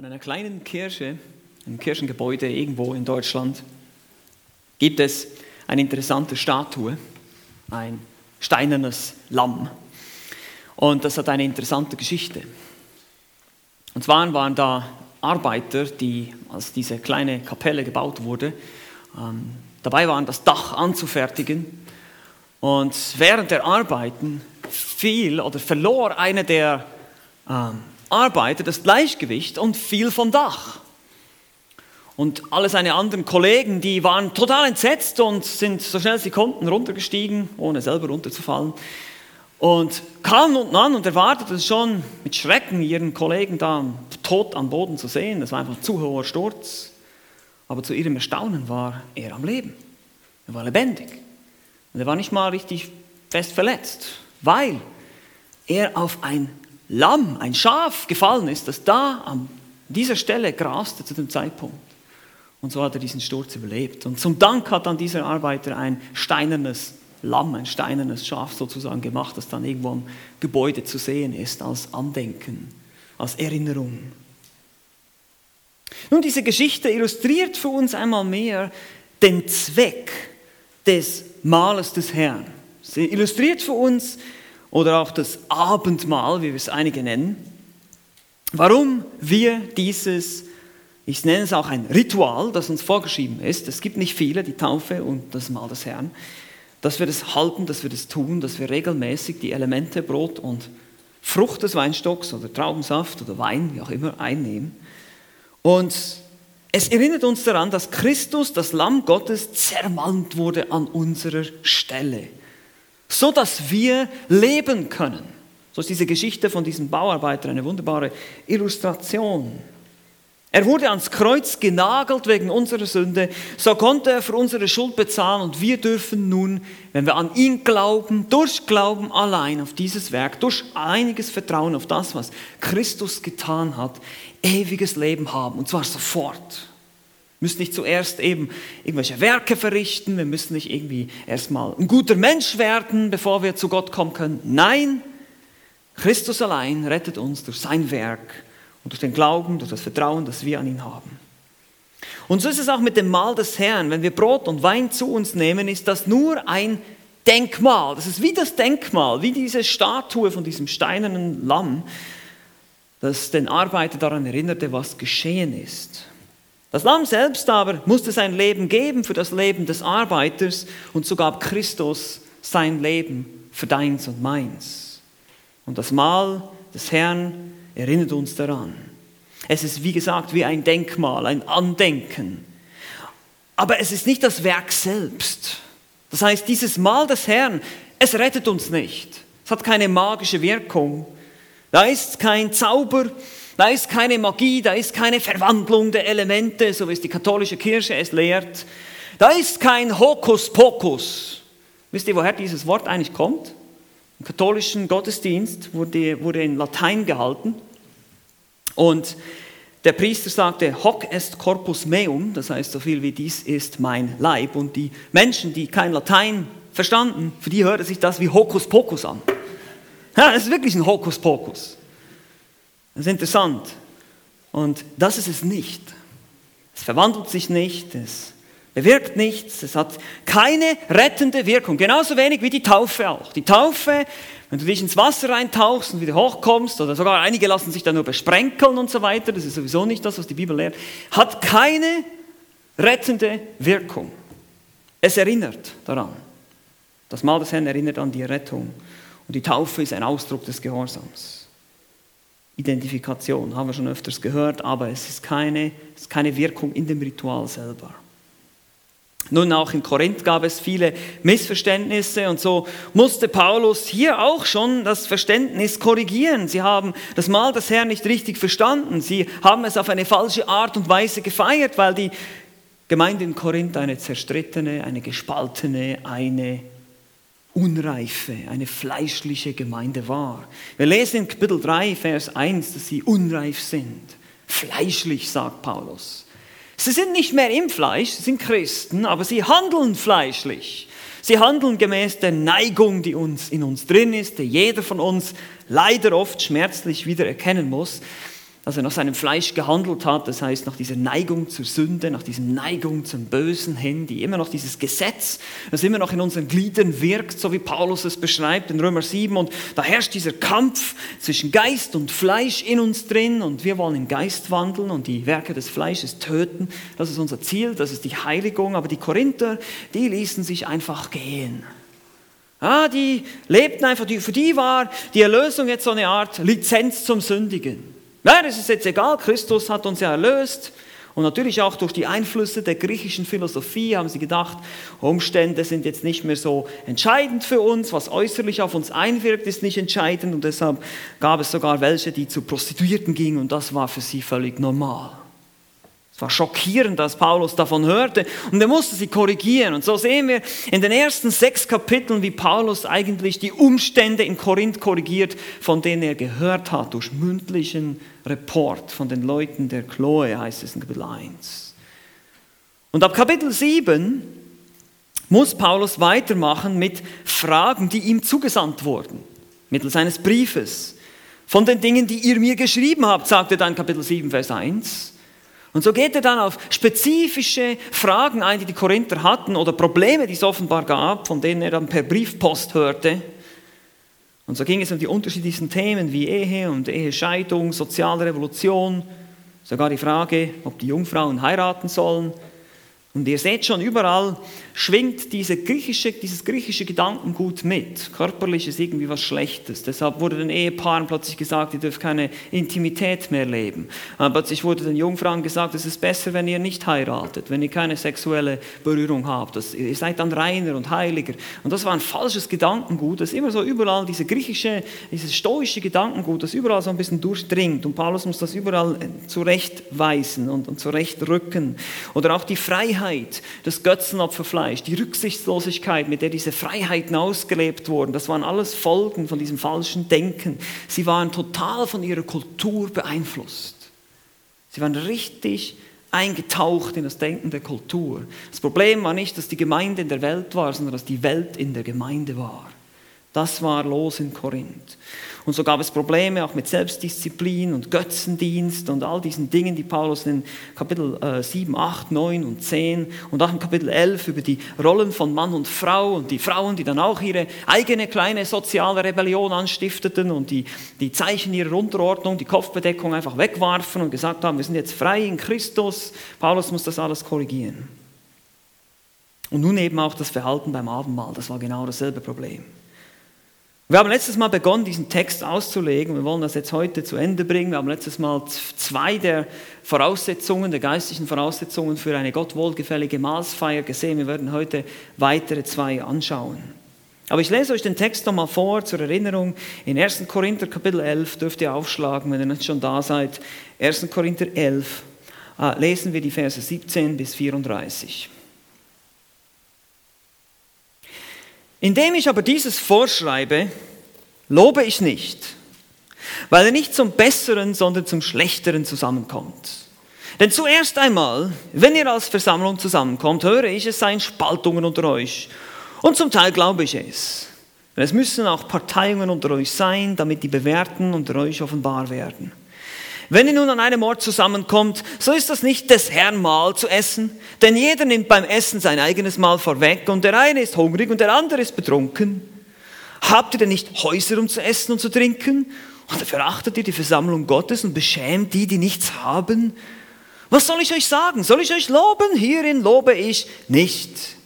An einer kleinen Kirche, einem Kirchengebäude irgendwo in Deutschland, gibt es eine interessante Statue, ein steinernes Lamm. Und das hat eine interessante Geschichte. Und zwar waren da Arbeiter, die, als diese kleine Kapelle gebaut wurde, ähm, dabei waren, das Dach anzufertigen. Und während der Arbeiten fiel oder verlor eine der ähm, Arbeiter das Gleichgewicht und fiel vom Dach. Und alle seine anderen Kollegen, die waren total entsetzt und sind so schnell sie konnten runtergestiegen, ohne selber runterzufallen. Und kamen unten an und erwarteten schon mit Schrecken, ihren Kollegen da tot am Boden zu sehen. Das war einfach ein zu hoher Sturz. Aber zu ihrem Erstaunen war er am Leben. Er war lebendig. Und er war nicht mal richtig fest verletzt, weil er auf ein Lamm, ein Schaf gefallen ist, das da an dieser Stelle graste zu dem Zeitpunkt. Und so hat er diesen Sturz überlebt. Und zum Dank hat dann dieser Arbeiter ein steinernes Lamm, ein steinernes Schaf sozusagen gemacht, das dann irgendwo am Gebäude zu sehen ist, als Andenken, als Erinnerung. Nun, diese Geschichte illustriert für uns einmal mehr den Zweck des Mahles des Herrn. Sie illustriert für uns oder auch das Abendmahl, wie wir es einige nennen, warum wir dieses, ich nenne es auch ein Ritual, das uns vorgeschrieben ist, es gibt nicht viele, die Taufe und das Mahl des Herrn, dass wir das halten, dass wir das tun, dass wir regelmäßig die Elemente Brot und Frucht des Weinstocks oder Traubensaft oder Wein, wie auch immer, einnehmen. Und es erinnert uns daran, dass Christus, das Lamm Gottes, zermalmt wurde an unserer Stelle so dass wir leben können. So ist diese Geschichte von diesem Bauarbeiter eine wunderbare Illustration. Er wurde ans Kreuz genagelt wegen unserer Sünde, so konnte er für unsere Schuld bezahlen und wir dürfen nun, wenn wir an ihn glauben, durch Glauben allein auf dieses Werk, durch einiges Vertrauen auf das, was Christus getan hat, ewiges Leben haben und zwar sofort müssen nicht zuerst eben irgendwelche Werke verrichten, wir müssen nicht irgendwie erstmal ein guter Mensch werden, bevor wir zu Gott kommen können. Nein, Christus allein rettet uns durch sein Werk und durch den Glauben, durch das Vertrauen, das wir an ihn haben. Und so ist es auch mit dem Mahl des Herrn. Wenn wir Brot und Wein zu uns nehmen, ist das nur ein Denkmal. Das ist wie das Denkmal, wie diese Statue von diesem steinernen Lamm, das den Arbeiter daran erinnerte, was geschehen ist. Das Lamm selbst aber musste sein Leben geben für das Leben des Arbeiters und so gab Christus sein Leben für deins und meins. Und das Mahl des Herrn erinnert uns daran. Es ist wie gesagt wie ein Denkmal, ein Andenken. Aber es ist nicht das Werk selbst. Das heißt, dieses Mahl des Herrn, es rettet uns nicht. Es hat keine magische Wirkung. Da ist kein Zauber, da ist keine Magie, da ist keine Verwandlung der Elemente, so wie es die katholische Kirche es lehrt. Da ist kein Hokuspokus. Wisst ihr, woher dieses Wort eigentlich kommt? Im katholischen Gottesdienst wurde, wurde in Latein gehalten und der Priester sagte, hoc est corpus meum, das heißt so viel wie dies ist mein Leib. Und die Menschen, die kein Latein verstanden, für die hörte sich das wie Hokuspokus an. Ja, es ist wirklich ein Hokuspokus. Das ist interessant. Und das ist es nicht. Es verwandelt sich nicht, es bewirkt nichts, es hat keine rettende Wirkung. Genauso wenig wie die Taufe auch. Die Taufe, wenn du dich ins Wasser reintauchst und wieder hochkommst, oder sogar einige lassen sich dann nur besprenkeln und so weiter, das ist sowieso nicht das, was die Bibel lehrt, hat keine rettende Wirkung. Es erinnert daran. Das Mahl des Herrn erinnert an die Rettung. Und die Taufe ist ein Ausdruck des Gehorsams. Identifikation, haben wir schon öfters gehört, aber es ist keine, es ist keine Wirkung in dem Ritual selber. Nun, auch in Korinth gab es viele Missverständnisse und so musste Paulus hier auch schon das Verständnis korrigieren. Sie haben das Mahl des Herrn nicht richtig verstanden. Sie haben es auf eine falsche Art und Weise gefeiert, weil die Gemeinde in Korinth eine zerstrittene, eine gespaltene, eine unreife, eine fleischliche Gemeinde war. Wir lesen in Kapitel 3, Vers 1, dass sie unreif sind. Fleischlich, sagt Paulus. Sie sind nicht mehr im Fleisch, sie sind Christen, aber sie handeln fleischlich. Sie handeln gemäß der Neigung, die uns in uns drin ist, die jeder von uns leider oft schmerzlich wieder erkennen muss. Dass er nach seinem Fleisch gehandelt hat, das heißt nach dieser Neigung zur Sünde, nach dieser Neigung zum Bösen hin, die immer noch dieses Gesetz, das immer noch in unseren Gliedern wirkt, so wie Paulus es beschreibt in Römer 7. Und da herrscht dieser Kampf zwischen Geist und Fleisch in uns drin und wir wollen im Geist wandeln und die Werke des Fleisches töten. Das ist unser Ziel, das ist die Heiligung. Aber die Korinther, die ließen sich einfach gehen. Ah, die lebten einfach, für die war die Erlösung jetzt so eine Art Lizenz zum Sündigen. Nein, es ist jetzt egal, Christus hat uns ja erlöst. Und natürlich auch durch die Einflüsse der griechischen Philosophie haben sie gedacht, Umstände sind jetzt nicht mehr so entscheidend für uns, was äußerlich auf uns einwirkt, ist nicht entscheidend und deshalb gab es sogar welche, die zu Prostituierten gingen und das war für sie völlig normal. War schockierend, dass Paulus davon hörte und er musste sie korrigieren. Und so sehen wir in den ersten sechs Kapiteln, wie Paulus eigentlich die Umstände in Korinth korrigiert, von denen er gehört hat, durch mündlichen Report von den Leuten der Chloe, heißt es in Kapitel 1. Und ab Kapitel 7 muss Paulus weitermachen mit Fragen, die ihm zugesandt wurden, mittels eines Briefes. Von den Dingen, die ihr mir geschrieben habt, sagt er dann Kapitel 7, Vers 1. Und so geht er dann auf spezifische Fragen ein, die die Korinther hatten oder Probleme, die es offenbar gab, von denen er dann per Briefpost hörte. Und so ging es um die unterschiedlichsten Themen wie Ehe und Ehescheidung, soziale Revolution, sogar die Frage, ob die Jungfrauen heiraten sollen und ihr seht schon, überall schwingt diese griechische, dieses griechische Gedankengut mit. Körperlich ist irgendwie was Schlechtes. Deshalb wurde den Ehepaaren plötzlich gesagt, ihr dürft keine Intimität mehr leben. Aber plötzlich wurde den Jungfrauen gesagt, es ist besser, wenn ihr nicht heiratet, wenn ihr keine sexuelle Berührung habt. Das, ihr seid dann reiner und heiliger. Und das war ein falsches Gedankengut. Das immer so überall, diese griechische, dieses stoische Gedankengut, das überall so ein bisschen durchdringt. Und Paulus muss das überall zurechtweisen und, und zurechtrücken. Oder auch die Freiheit Freiheit, das Götzenopferfleisch, die Rücksichtslosigkeit, mit der diese Freiheiten ausgelebt wurden, das waren alles Folgen von diesem falschen Denken. Sie waren total von ihrer Kultur beeinflusst. Sie waren richtig eingetaucht in das Denken der Kultur. Das Problem war nicht, dass die Gemeinde in der Welt war, sondern dass die Welt in der Gemeinde war. Das war los in Korinth. Und so gab es Probleme auch mit Selbstdisziplin und Götzendienst und all diesen Dingen, die Paulus in Kapitel 7, 8, 9 und 10 und auch in Kapitel 11 über die Rollen von Mann und Frau und die Frauen, die dann auch ihre eigene kleine soziale Rebellion anstifteten und die, die Zeichen ihrer Unterordnung, die Kopfbedeckung einfach wegwarfen und gesagt haben, wir sind jetzt frei in Christus. Paulus muss das alles korrigieren. Und nun eben auch das Verhalten beim Abendmahl, das war genau dasselbe Problem. Wir haben letztes Mal begonnen, diesen Text auszulegen. Wir wollen das jetzt heute zu Ende bringen. Wir haben letztes Mal zwei der Voraussetzungen, der geistlichen Voraussetzungen für eine Gott wohlgefällige Mahlsfeier gesehen. Wir werden heute weitere zwei anschauen. Aber ich lese euch den Text nochmal vor zur Erinnerung. In 1. Korinther Kapitel 11 dürft ihr aufschlagen, wenn ihr nicht schon da seid. 1. Korinther 11 äh, lesen wir die Verse 17 bis 34. Indem ich aber dieses vorschreibe, lobe ich nicht, weil er nicht zum Besseren, sondern zum Schlechteren zusammenkommt. Denn zuerst einmal, wenn ihr als Versammlung zusammenkommt, höre ich, es seien Spaltungen unter euch. Und zum Teil glaube ich es. es müssen auch Parteiungen unter euch sein, damit die Bewährten unter euch offenbar werden. Wenn ihr nun an einem Ort zusammenkommt, so ist das nicht des Herrn Mahl zu essen, denn jeder nimmt beim Essen sein eigenes Mahl vorweg und der eine ist hungrig und der andere ist betrunken. Habt ihr denn nicht Häuser, um zu essen und zu trinken? Oder verachtet ihr die Versammlung Gottes und beschämt die, die nichts haben? Was soll ich euch sagen? Soll ich euch loben? Hierin lobe ich nicht.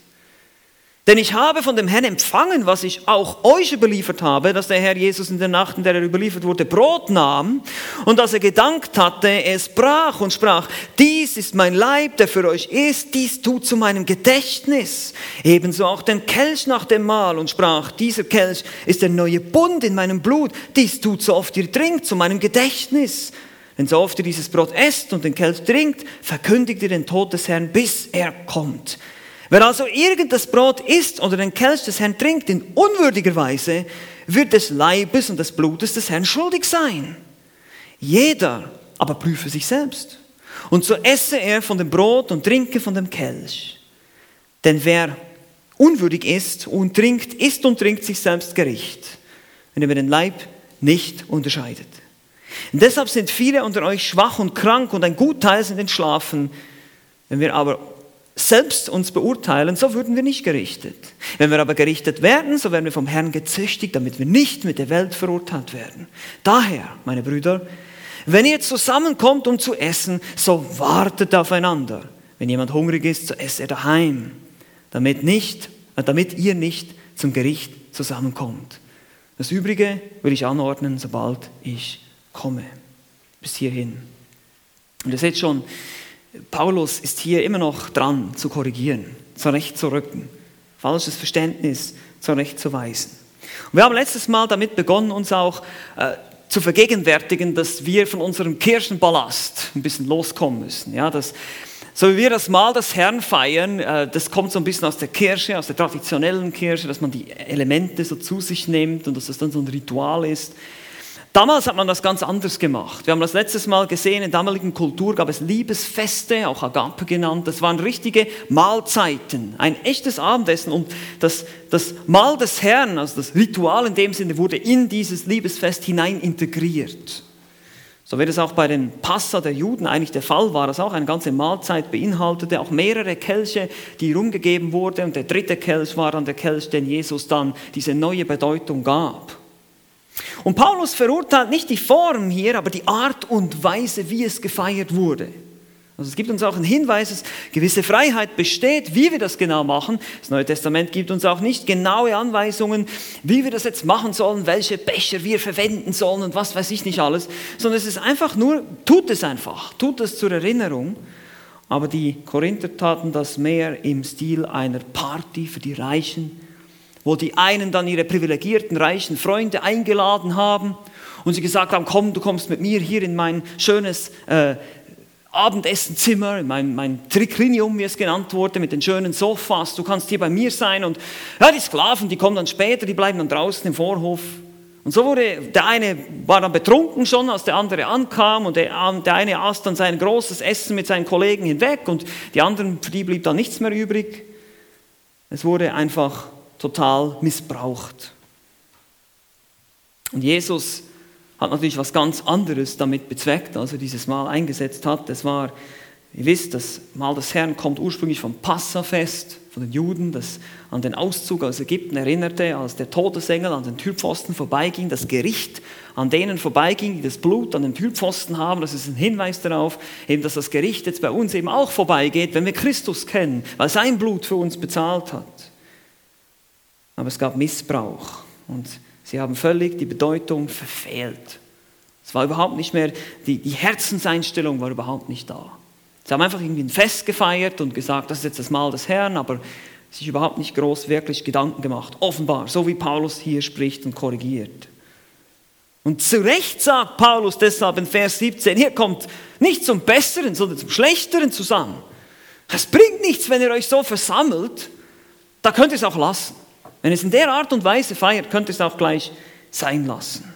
Denn ich habe von dem Herrn empfangen, was ich auch euch überliefert habe, dass der Herr Jesus in der Nacht, in der er überliefert wurde, Brot nahm und dass er gedankt hatte, es brach und sprach, dies ist mein Leib, der für euch ist, dies tut zu meinem Gedächtnis. Ebenso auch den Kelch nach dem Mahl und sprach, dieser Kelch ist der neue Bund in meinem Blut, dies tut so oft ihr trinkt zu meinem Gedächtnis. Denn so oft ihr dieses Brot esst und den Kelch trinkt, verkündigt ihr den Tod des Herrn, bis er kommt. Wer also irgend das Brot isst oder den Kelch des Herrn trinkt in unwürdiger Weise, wird des Leibes und des Blutes des Herrn schuldig sein. Jeder aber prüfe sich selbst. Und so esse er von dem Brot und trinke von dem Kelch. Denn wer unwürdig ist und trinkt, isst und trinkt sich selbst Gericht, wenn er den Leib nicht unterscheidet. Und deshalb sind viele unter euch schwach und krank und ein Gutteil sind entschlafen. Wenn wir aber selbst uns beurteilen, so würden wir nicht gerichtet. Wenn wir aber gerichtet werden, so werden wir vom Herrn gezüchtigt, damit wir nicht mit der Welt verurteilt werden. Daher, meine Brüder, wenn ihr zusammenkommt, um zu essen, so wartet aufeinander. Wenn jemand hungrig ist, so esse er daheim, damit, nicht, äh, damit ihr nicht zum Gericht zusammenkommt. Das Übrige will ich anordnen, sobald ich komme. Bis hierhin. Und ihr seht schon, Paulus ist hier immer noch dran zu korrigieren, zurechtzurücken, falsches Verständnis zurechtzuweisen. Und wir haben letztes Mal damit begonnen, uns auch äh, zu vergegenwärtigen, dass wir von unserem Kirchenballast ein bisschen loskommen müssen. Ja, dass, so wie wir das Mal des Herrn feiern, äh, das kommt so ein bisschen aus der Kirche, aus der traditionellen Kirche, dass man die Elemente so zu sich nimmt und dass das dann so ein Ritual ist. Damals hat man das ganz anders gemacht. Wir haben das letztes Mal gesehen, in der damaligen Kultur gab es Liebesfeste, auch Agape genannt. Das waren richtige Mahlzeiten, ein echtes Abendessen. Und das, das Mahl des Herrn, also das Ritual in dem Sinne, wurde in dieses Liebesfest hinein integriert. So wie das auch bei den Passa der Juden eigentlich der Fall war, dass auch eine ganze Mahlzeit beinhaltete, auch mehrere Kelche, die rumgegeben wurden. Und der dritte Kelch war dann der Kelch, den Jesus dann diese neue Bedeutung gab. Und Paulus verurteilt nicht die Form hier, aber die Art und Weise, wie es gefeiert wurde. Also es gibt uns auch einen Hinweis, dass gewisse Freiheit besteht, wie wir das genau machen. Das Neue Testament gibt uns auch nicht genaue Anweisungen, wie wir das jetzt machen sollen, welche Becher wir verwenden sollen und was weiß ich nicht alles, sondern es ist einfach nur, tut es einfach, tut es zur Erinnerung. Aber die Korinther taten das mehr im Stil einer Party für die Reichen, wo die einen dann ihre privilegierten, reichen Freunde eingeladen haben und sie gesagt haben, komm, du kommst mit mir hier in mein schönes äh, Abendessenzimmer, mein, mein Triklinium, wie es genannt wurde, mit den schönen Sofas, du kannst hier bei mir sein und ja, die Sklaven, die kommen dann später, die bleiben dann draußen im Vorhof. Und so wurde, der eine war dann betrunken schon, als der andere ankam und der, der eine aß dann sein großes Essen mit seinen Kollegen hinweg und die anderen, für die blieb dann nichts mehr übrig. Es wurde einfach total missbraucht. Und Jesus hat natürlich was ganz anderes damit bezweckt, als er dieses Mal eingesetzt hat. Es war, ihr wisst, das Mahl des Herrn kommt ursprünglich vom Passafest, von den Juden, das an den Auszug aus Ägypten erinnerte, als der Todesengel an den Türpfosten vorbeiging, das Gericht an denen vorbeiging, die das Blut an den Türpfosten haben. Das ist ein Hinweis darauf, eben, dass das Gericht jetzt bei uns eben auch vorbeigeht, wenn wir Christus kennen, weil sein Blut für uns bezahlt hat aber es gab Missbrauch und sie haben völlig die Bedeutung verfehlt. Es war überhaupt nicht mehr, die, die Herzenseinstellung war überhaupt nicht da. Sie haben einfach irgendwie ein Fest gefeiert und gesagt, das ist jetzt das Mahl des Herrn, aber sich überhaupt nicht groß wirklich Gedanken gemacht. Offenbar, so wie Paulus hier spricht und korrigiert. Und zu Recht sagt Paulus deshalb in Vers 17, hier kommt nicht zum Besseren, sondern zum Schlechteren zusammen. Es bringt nichts, wenn ihr euch so versammelt, da könnt ihr es auch lassen. Wenn es in der Art und Weise feiert, könnte es auch gleich sein lassen.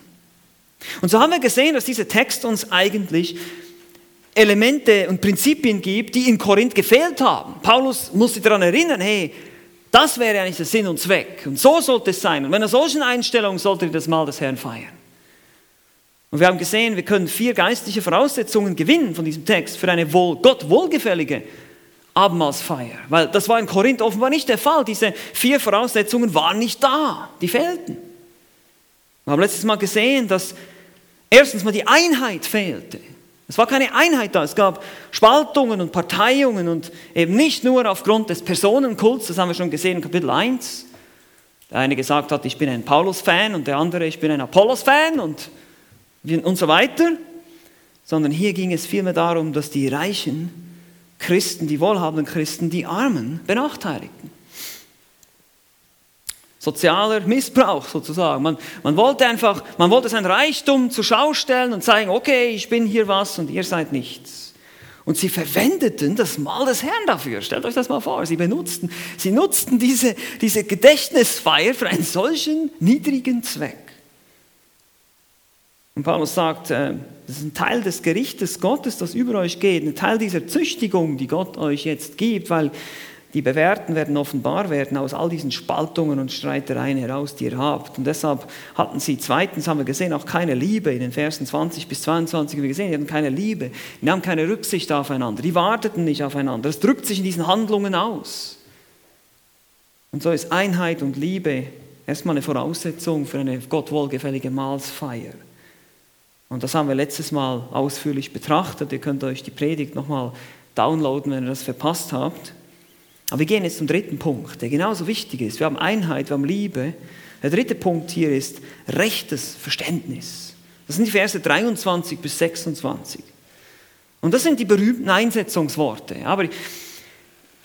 Und so haben wir gesehen, dass dieser Text uns eigentlich Elemente und Prinzipien gibt, die in Korinth gefehlt haben. Paulus muss sie daran erinnern, hey, das wäre eigentlich der Sinn und Zweck. Und so sollte es sein. Und mit einer solchen Einstellung solltet ihr das Mal des Herrn feiern. Und wir haben gesehen, wir können vier geistliche Voraussetzungen gewinnen von diesem Text für eine wohl, Gott wohlgefällige Abendmahlsfeier. Weil das war in Korinth offenbar nicht der Fall. Diese vier Voraussetzungen waren nicht da. Die fehlten. Wir haben letztes Mal gesehen, dass erstens mal die Einheit fehlte. Es war keine Einheit da. Es gab Spaltungen und Parteiungen und eben nicht nur aufgrund des Personenkults, das haben wir schon gesehen in Kapitel 1. Der eine gesagt hat, ich bin ein Paulus-Fan und der andere, ich bin ein Apollos-Fan und, und so weiter. Sondern hier ging es vielmehr darum, dass die Reichen Christen, die wohlhabenden Christen, die Armen benachteiligten. Sozialer Missbrauch sozusagen. Man, man wollte einfach, man wollte sein Reichtum zur Schau stellen und zeigen, okay, ich bin hier was und ihr seid nichts. Und sie verwendeten das Mal des Herrn dafür. Stellt euch das mal vor. Sie benutzten, sie nutzten diese, diese Gedächtnisfeier für einen solchen niedrigen Zweck. Und Paulus sagt, äh, das ist ein Teil des Gerichtes Gottes, das über euch geht, ein Teil dieser Züchtigung, die Gott euch jetzt gibt, weil die bewährten werden offenbar werden aus all diesen Spaltungen und Streitereien heraus, die ihr habt. Und deshalb hatten sie zweitens, haben wir gesehen, auch keine Liebe. In den Versen 20 bis 22 haben wir gesehen, die hatten keine Liebe. Die haben keine Rücksicht aufeinander. Die warteten nicht aufeinander. Es drückt sich in diesen Handlungen aus. Und so ist Einheit und Liebe erstmal eine Voraussetzung für eine Gott wohlgefällige Mahlsfeier. Und das haben wir letztes Mal ausführlich betrachtet. Ihr könnt euch die Predigt nochmal downloaden, wenn ihr das verpasst habt. Aber wir gehen jetzt zum dritten Punkt, der genauso wichtig ist. Wir haben Einheit, wir haben Liebe. Der dritte Punkt hier ist rechtes Verständnis. Das sind die Verse 23 bis 26. Und das sind die berühmten Einsetzungsworte. Aber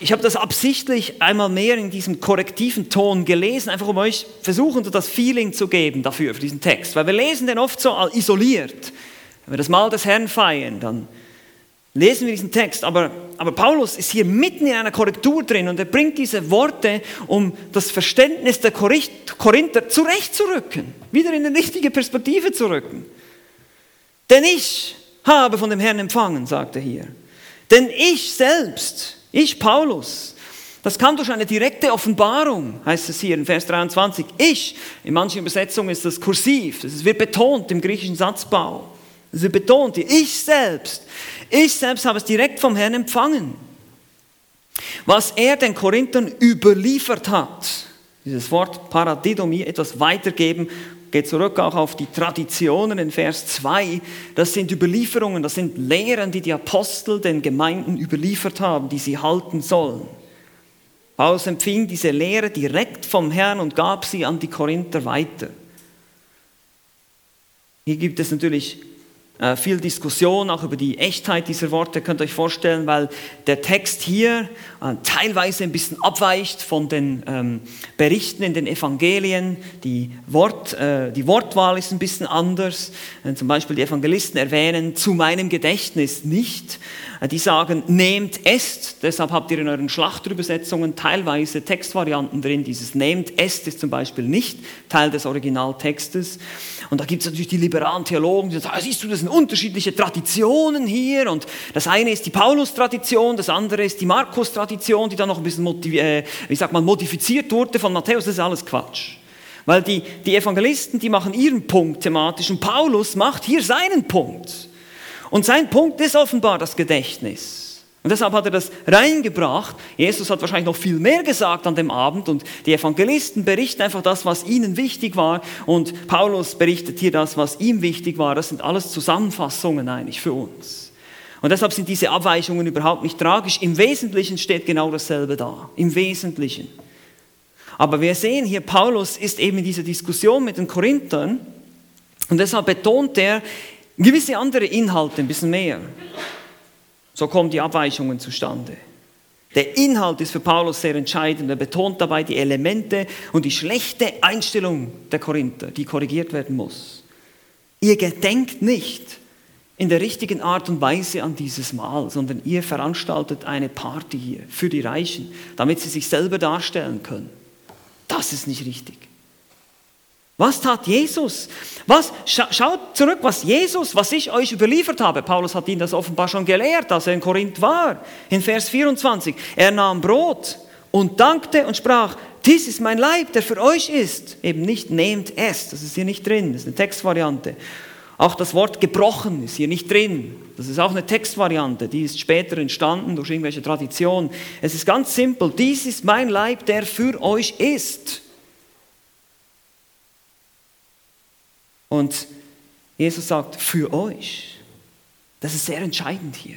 ich habe das absichtlich einmal mehr in diesem korrektiven Ton gelesen, einfach um euch versuchen, das Feeling zu geben dafür, für diesen Text. Weil wir lesen den oft so isoliert. Wenn wir das Mal des Herrn feiern, dann lesen wir diesen Text. Aber, aber Paulus ist hier mitten in einer Korrektur drin und er bringt diese Worte, um das Verständnis der Korinther zurechtzurücken, wieder in eine richtige Perspektive zu rücken. Denn ich habe von dem Herrn empfangen, sagt er hier. Denn ich selbst ich, Paulus, das kam durch eine direkte Offenbarung, heißt es hier in Vers 23. Ich, in manchen Übersetzungen ist das kursiv, das wird betont im griechischen Satzbau. Es wird betont, ich selbst, ich selbst habe es direkt vom Herrn empfangen. Was er den Korinthern überliefert hat, dieses Wort Paradidomie, etwas weitergeben, geht zurück auch auf die Traditionen in Vers 2. Das sind Überlieferungen, das sind Lehren, die die Apostel den Gemeinden überliefert haben, die sie halten sollen. Paulus empfing diese Lehre direkt vom Herrn und gab sie an die Korinther weiter. Hier gibt es natürlich äh, viel Diskussion auch über die Echtheit dieser Worte, könnt ihr euch vorstellen, weil der Text hier äh, teilweise ein bisschen abweicht von den ähm, Berichten in den Evangelien. Die, Wort, äh, die Wortwahl ist ein bisschen anders. Zum Beispiel die Evangelisten erwähnen zu meinem Gedächtnis nicht. Die sagen, nehmt, esst. Deshalb habt ihr in euren Schlachterübersetzungen teilweise Textvarianten drin. Dieses nehmt, esst ist zum Beispiel nicht Teil des Originaltextes. Und da gibt es natürlich die liberalen Theologen, die sagen, ah, siehst du, das sind unterschiedliche Traditionen hier. Und das eine ist die Paulus-Tradition, das andere ist die Markus-Tradition, die dann noch ein bisschen äh, wie sagt man, modifiziert wurde von Matthäus. Das ist alles Quatsch. Weil die, die Evangelisten, die machen ihren Punkt thematisch und Paulus macht hier seinen Punkt. Und sein Punkt ist offenbar das Gedächtnis. Und deshalb hat er das reingebracht. Jesus hat wahrscheinlich noch viel mehr gesagt an dem Abend und die Evangelisten berichten einfach das, was ihnen wichtig war und Paulus berichtet hier das, was ihm wichtig war. Das sind alles Zusammenfassungen eigentlich für uns. Und deshalb sind diese Abweichungen überhaupt nicht tragisch. Im Wesentlichen steht genau dasselbe da. Im Wesentlichen. Aber wir sehen hier, Paulus ist eben in dieser Diskussion mit den Korinthern und deshalb betont er gewisse andere Inhalte ein bisschen mehr. So kommen die Abweichungen zustande. Der Inhalt ist für Paulus sehr entscheidend. Er betont dabei die Elemente und die schlechte Einstellung der Korinther, die korrigiert werden muss. Ihr gedenkt nicht in der richtigen Art und Weise an dieses Mahl, sondern ihr veranstaltet eine Party hier für die Reichen, damit sie sich selber darstellen können. Das ist nicht richtig. Was tat Jesus? Was, schaut zurück, was Jesus, was ich euch überliefert habe. Paulus hat ihn das offenbar schon gelehrt, als er in Korinth war. In Vers 24. Er nahm Brot und dankte und sprach, dies ist mein Leib, der für euch ist. Eben nicht nehmt es, das ist hier nicht drin, das ist eine Textvariante. Auch das Wort gebrochen ist hier nicht drin. Das ist auch eine Textvariante, die ist später entstanden durch irgendwelche Traditionen. Es ist ganz simpel, dies ist mein Leib, der für euch ist. Und Jesus sagt, für euch. Das ist sehr entscheidend hier.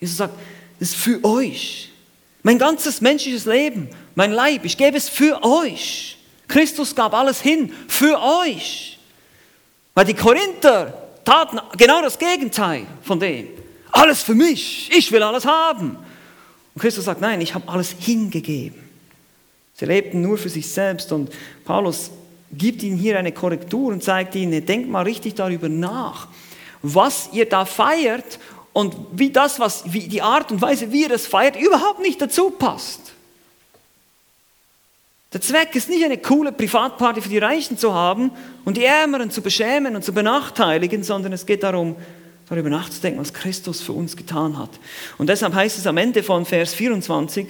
Jesus sagt, das ist für euch. Mein ganzes menschliches Leben, mein Leib, ich gebe es für euch. Christus gab alles hin für euch. Weil die Korinther taten genau das Gegenteil von dem. Alles für mich, ich will alles haben. Und Christus sagt, nein, ich habe alles hingegeben. Sie lebten nur für sich selbst und Paulus gibt ihnen hier eine Korrektur und zeigt ihnen, denkt mal richtig darüber nach, was ihr da feiert und wie das, was, wie die Art und Weise, wie ihr das feiert, überhaupt nicht dazu passt. Der Zweck ist nicht eine coole Privatparty für die Reichen zu haben und die Ärmeren zu beschämen und zu benachteiligen, sondern es geht darum, darüber nachzudenken, was Christus für uns getan hat. Und deshalb heißt es am Ende von Vers 24,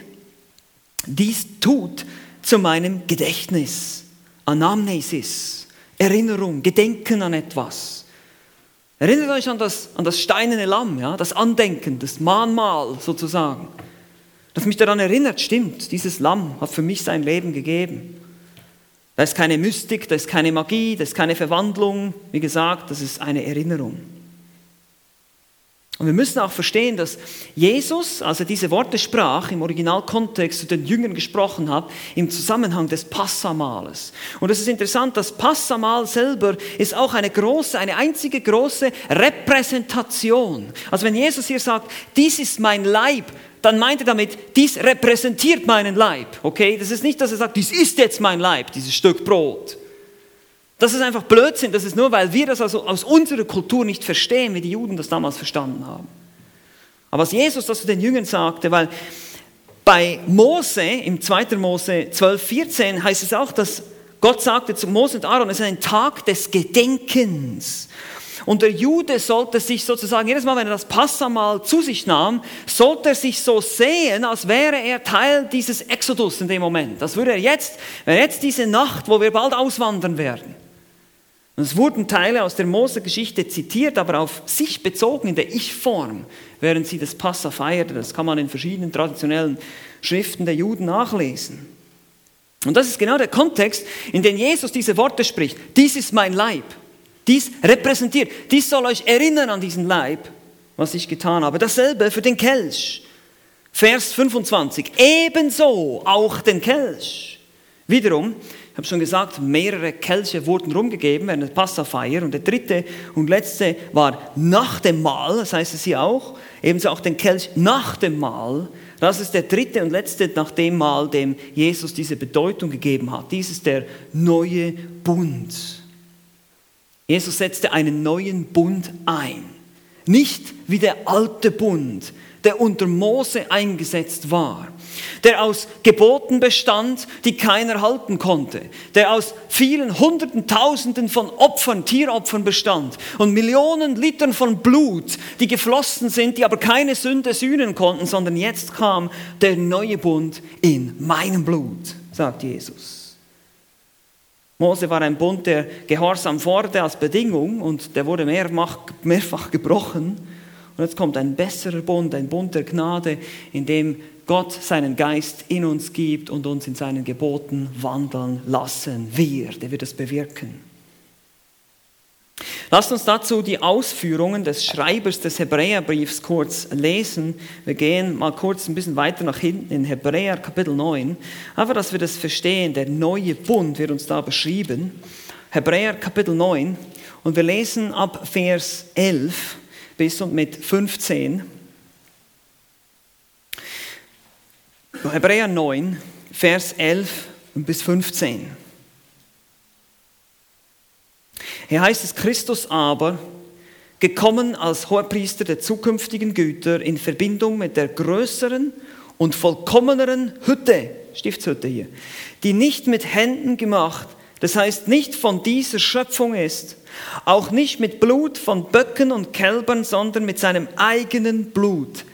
Dies tut zu meinem Gedächtnis, Anamnesis, Erinnerung, Gedenken an etwas. Erinnert euch an das, an das steinerne Lamm, ja, das Andenken, das Mahnmal sozusagen, das mich daran erinnert, stimmt, dieses Lamm hat für mich sein Leben gegeben. Da ist keine Mystik, da ist keine Magie, da ist keine Verwandlung. Wie gesagt, das ist eine Erinnerung. Und wir müssen auch verstehen, dass Jesus, als er diese Worte sprach, im Originalkontext zu den Jüngern gesprochen hat, im Zusammenhang des Passamales. Und es ist interessant, das Passamal selber ist auch eine große, eine einzige große Repräsentation. Also wenn Jesus hier sagt, dies ist mein Leib, dann meint er damit, dies repräsentiert meinen Leib. Okay? Das ist nicht, dass er sagt, dies ist jetzt mein Leib, dieses Stück Brot. Das ist einfach Blödsinn, das ist nur, weil wir das also aus unserer Kultur nicht verstehen, wie die Juden das damals verstanden haben. Aber was Jesus das zu den Jüngern sagte, weil bei Mose, im 2. Mose 12, 14, heißt es auch, dass Gott sagte zu Mose und Aaron, es ist ein Tag des Gedenkens. Und der Jude sollte sich sozusagen, jedes Mal, wenn er das Passamal zu sich nahm, sollte er sich so sehen, als wäre er Teil dieses Exodus in dem Moment. Das würde er jetzt, wäre jetzt diese Nacht, wo wir bald auswandern werden. Und es wurden Teile aus der Mose-Geschichte zitiert, aber auf sich bezogen in der Ich-Form, während sie das Passa feierten. Das kann man in verschiedenen traditionellen Schriften der Juden nachlesen. Und das ist genau der Kontext, in dem Jesus diese Worte spricht. Dies ist mein Leib. Dies repräsentiert. Dies soll euch erinnern an diesen Leib, was ich getan habe. Dasselbe für den Kelch. Vers 25. Ebenso auch den Kelch. Wiederum, habe schon gesagt, mehrere Kelche wurden rumgegeben während der Passafeier und der dritte und letzte war nach dem Mahl, das heißt es hier auch, ebenso auch den Kelch nach dem Mahl. Das ist der dritte und letzte nach dem Mahl, dem Jesus diese Bedeutung gegeben hat. Dies ist der neue Bund. Jesus setzte einen neuen Bund ein. Nicht wie der alte Bund, der unter Mose eingesetzt war der aus Geboten bestand, die keiner halten konnte, der aus vielen Hunderten, Tausenden von Opfern, Tieropfern bestand und Millionen Litern von Blut, die geflossen sind, die aber keine Sünde sühnen konnten, sondern jetzt kam der neue Bund in meinem Blut, sagt Jesus. Mose war ein Bund, der Gehorsam forderte als Bedingung und der wurde mehrfach, mehrfach gebrochen. Und jetzt kommt ein besserer Bund, ein Bund der Gnade, in dem Gott seinen Geist in uns gibt und uns in seinen Geboten wandeln lassen wird. Er wird es bewirken. Lasst uns dazu die Ausführungen des Schreibers des Hebräerbriefs kurz lesen. Wir gehen mal kurz ein bisschen weiter nach hinten in Hebräer Kapitel 9. Einfach, dass wir das verstehen, der neue Bund wird uns da beschrieben. Hebräer Kapitel 9 und wir lesen ab Vers 11 bis und mit 15. Hebräer 9, Vers 11 bis 15. Hier heißt es, Christus aber, gekommen als Hohepriester der zukünftigen Güter in Verbindung mit der größeren und vollkommeneren Hütte, Stiftshütte hier, die nicht mit Händen gemacht, das heißt nicht von dieser Schöpfung ist, auch nicht mit Blut von Böcken und Kälbern, sondern mit seinem eigenen Blut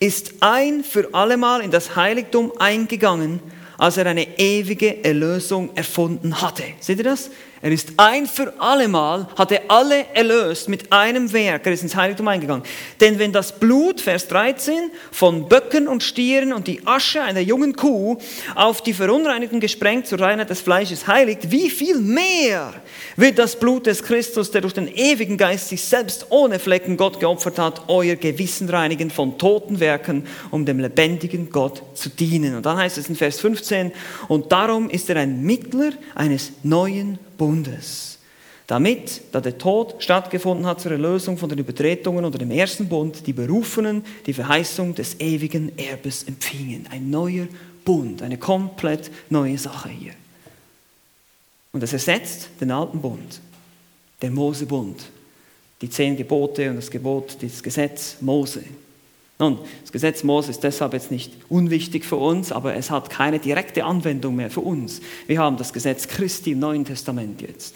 ist ein für allemal in das Heiligtum eingegangen, als er eine ewige Erlösung erfunden hatte. Seht ihr das? Er ist ein für allemal, hat er alle erlöst mit einem Werk. Er ist ins Heiligtum eingegangen. Denn wenn das Blut, Vers 13, von Böcken und Stieren und die Asche einer jungen Kuh auf die Verunreinigten gesprengt zur Reinheit des Fleisches heiligt, wie viel mehr wird das Blut des Christus, der durch den ewigen Geist sich selbst ohne Flecken Gott geopfert hat, euer Gewissen reinigen von toten Werken, um dem lebendigen Gott zu dienen. Und dann heißt es in Vers 15, und darum ist er ein Mittler eines neuen Bundes. Damit, da der Tod stattgefunden hat zur Erlösung von den Übertretungen unter dem ersten Bund, die Berufenen die Verheißung des ewigen Erbes empfingen. Ein neuer Bund, eine komplett neue Sache hier. Und das ersetzt den alten Bund, den Mosebund, die zehn Gebote und das Gebot, das Gesetz Mose. Nun, das Gesetz Mose ist deshalb jetzt nicht unwichtig für uns, aber es hat keine direkte Anwendung mehr für uns. Wir haben das Gesetz Christi im Neuen Testament jetzt.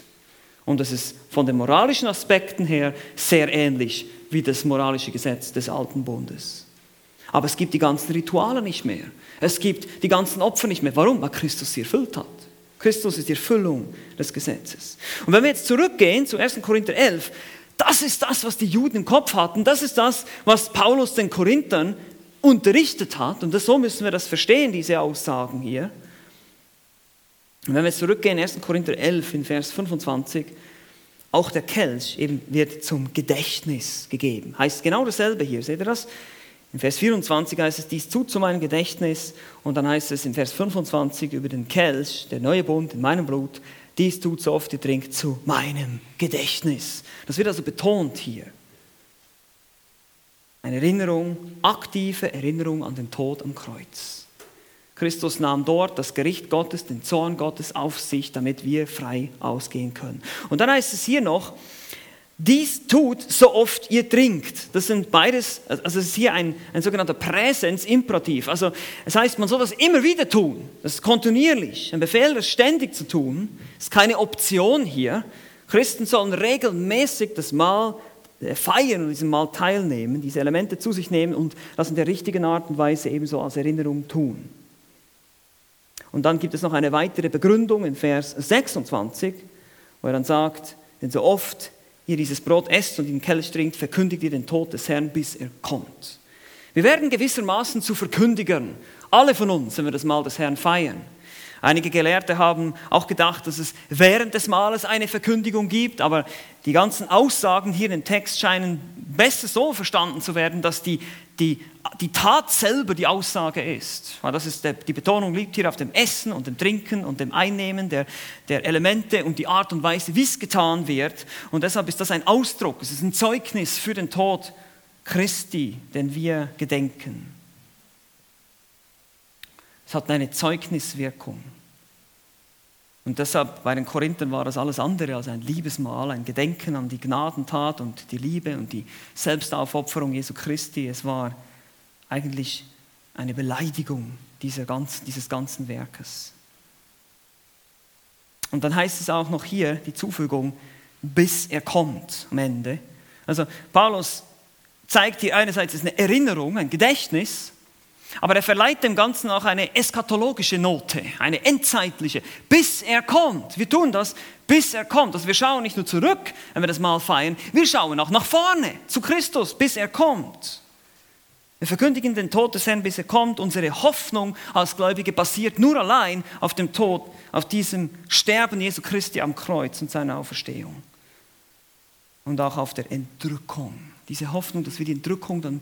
Und es ist von den moralischen Aspekten her sehr ähnlich wie das moralische Gesetz des Alten Bundes. Aber es gibt die ganzen Rituale nicht mehr. Es gibt die ganzen Opfer nicht mehr. Warum? Weil Christus sie erfüllt hat. Christus ist die Erfüllung des Gesetzes. Und wenn wir jetzt zurückgehen zu 1. Korinther 11, das ist das, was die Juden im Kopf hatten. Das ist das, was Paulus den Korinthern unterrichtet hat. Und so müssen wir das verstehen, diese Aussagen hier. Und wenn wir jetzt zurückgehen, 1. Korinther 11 in Vers 25, auch der Kelch eben wird zum Gedächtnis gegeben. Heißt genau dasselbe hier, seht ihr das? In Vers 24 heißt es, dies tut zu meinem Gedächtnis. Und dann heißt es in Vers 25 über den Kelch, der neue Bund in meinem Blut, dies tut so oft ihr trinkt zu meinem Gedächtnis. Das wird also betont hier. Eine Erinnerung, aktive Erinnerung an den Tod am Kreuz. Christus nahm dort das Gericht Gottes, den Zorn Gottes auf sich, damit wir frei ausgehen können. Und dann heißt es hier noch, dies tut, so oft ihr trinkt. Das sind beides, also es ist hier ein, ein sogenannter Präsenzimperativ. Also es heißt, man soll das immer wieder tun. Das ist kontinuierlich. Ein Befehl, das ständig zu tun. Ist keine Option hier. Christen sollen regelmäßig das Mahl äh, feiern und diesem Mahl teilnehmen, diese Elemente zu sich nehmen und das in der richtigen Art und Weise ebenso als Erinnerung tun. Und dann gibt es noch eine weitere Begründung in Vers 26, wo er dann sagt, denn so oft ihr dieses Brot esst und den Kelch trinkt, verkündigt ihr den Tod des Herrn, bis er kommt. Wir werden gewissermaßen zu Verkündigern, alle von uns, wenn wir das Mahl des Herrn feiern. Einige Gelehrte haben auch gedacht, dass es während des Mahles eine Verkündigung gibt, aber die ganzen Aussagen hier im Text scheinen besser so verstanden zu werden, dass die, die, die Tat selber die Aussage ist. Das ist der, die Betonung liegt hier auf dem Essen und dem Trinken und dem Einnehmen der, der Elemente und die Art und Weise, wie es getan wird. Und deshalb ist das ein Ausdruck, es ist ein Zeugnis für den Tod Christi, den wir gedenken. Es hat eine Zeugniswirkung. Und deshalb bei den Korinthern war das alles andere als ein Liebesmahl, ein Gedenken an die Gnadentat und die Liebe und die Selbstaufopferung Jesu Christi. Es war eigentlich eine Beleidigung dieser ganzen, dieses ganzen Werkes. Und dann heißt es auch noch hier die Zufügung, bis er kommt am Ende. Also Paulus zeigt hier einerseits eine Erinnerung, ein Gedächtnis, aber er verleiht dem Ganzen auch eine eschatologische Note, eine endzeitliche, bis er kommt. Wir tun das, bis er kommt. Also wir schauen nicht nur zurück, wenn wir das Mal feiern, wir schauen auch nach vorne zu Christus, bis er kommt. Wir verkündigen den Tod des Herrn, bis er kommt. Unsere Hoffnung als Gläubige basiert nur allein auf dem Tod, auf diesem Sterben Jesu Christi am Kreuz und seiner Auferstehung. Und auch auf der Entrückung diese Hoffnung, dass wir die Entrückung dann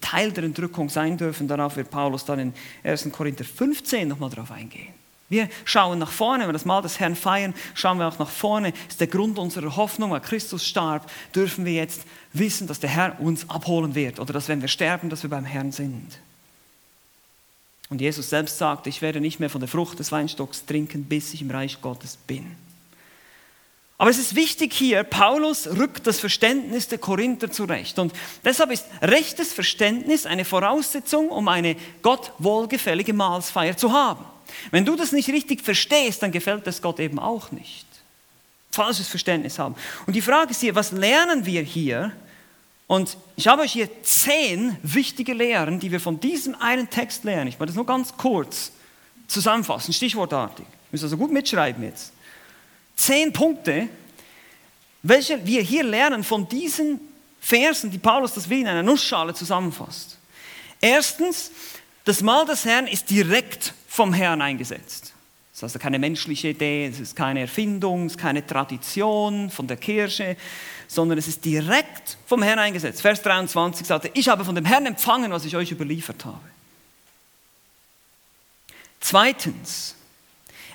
Teil der Entrückung sein dürfen, darauf wird Paulus dann in 1. Korinther 15 nochmal drauf eingehen. Wir schauen nach vorne, wenn wir das Mal des Herrn feiern, schauen wir auch nach vorne. Das ist der Grund unserer Hoffnung, weil Christus starb, dürfen wir jetzt wissen, dass der Herr uns abholen wird oder dass wenn wir sterben, dass wir beim Herrn sind. Und Jesus selbst sagt, ich werde nicht mehr von der Frucht des Weinstocks trinken, bis ich im Reich Gottes bin. Aber es ist wichtig hier, Paulus rückt das Verständnis der Korinther zurecht. Und deshalb ist rechtes Verständnis eine Voraussetzung, um eine Gott wohlgefällige Mahlsfeier zu haben. Wenn du das nicht richtig verstehst, dann gefällt es Gott eben auch nicht. Falsches Verständnis haben. Und die Frage ist hier, was lernen wir hier? Und ich habe euch hier zehn wichtige Lehren, die wir von diesem einen Text lernen. Ich werde das nur ganz kurz zusammenfassen, stichwortartig. Ihr müsst also gut mitschreiben jetzt zehn Punkte, welche wir hier lernen von diesen Versen, die Paulus das wie in einer Nussschale zusammenfasst. Erstens, das Mahl des Herrn ist direkt vom Herrn eingesetzt. Das ist also keine menschliche Idee, es ist keine Erfindung, es ist keine Tradition von der Kirche, sondern es ist direkt vom Herrn eingesetzt. Vers 23 sagt er, ich habe von dem Herrn empfangen, was ich euch überliefert habe. Zweitens,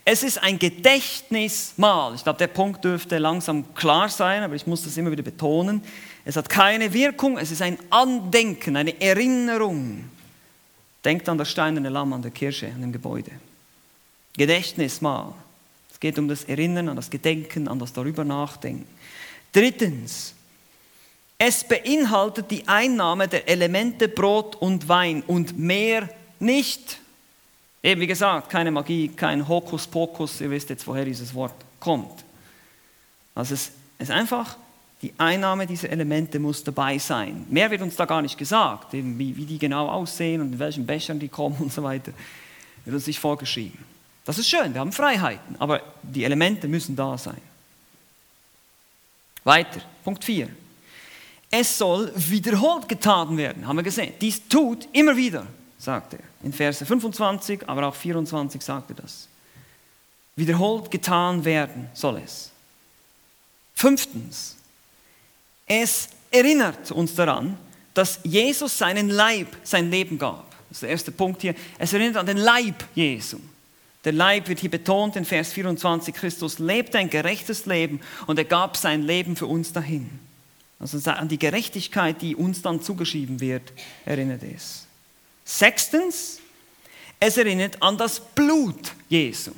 es ist ein Gedächtnismahl. Ich glaube, der Punkt dürfte langsam klar sein, aber ich muss das immer wieder betonen. Es hat keine Wirkung, es ist ein Andenken, eine Erinnerung. Denkt an das steinerne Lamm an der Kirche, an dem Gebäude. Gedächtnismahl. Es geht um das Erinnern, an das Gedenken, an das darüber nachdenken. Drittens, es beinhaltet die Einnahme der Elemente Brot und Wein und mehr nicht. Eben wie gesagt, keine Magie, kein Hokuspokus, ihr wisst jetzt, woher dieses Wort kommt. Also es ist einfach Die Einnahme dieser Elemente muss dabei sein. Mehr wird uns da gar nicht gesagt, eben wie, wie die genau aussehen und in welchen Bechern die kommen und so weiter. Wird uns nicht vorgeschrieben. Das ist schön, wir haben Freiheiten, aber die Elemente müssen da sein. Weiter, Punkt 4. Es soll wiederholt getan werden, haben wir gesehen. Dies tut immer wieder, sagt er. In Verse 25, aber auch 24 sagt er das. Wiederholt getan werden soll es. Fünftens, es erinnert uns daran, dass Jesus seinen Leib, sein Leben gab. Das ist der erste Punkt hier. Es erinnert an den Leib Jesu. Der Leib wird hier betont in Vers 24. Christus lebte ein gerechtes Leben und er gab sein Leben für uns dahin. Also an die Gerechtigkeit, die uns dann zugeschrieben wird, erinnert es. Sechstens, es erinnert an das Blut Jesu.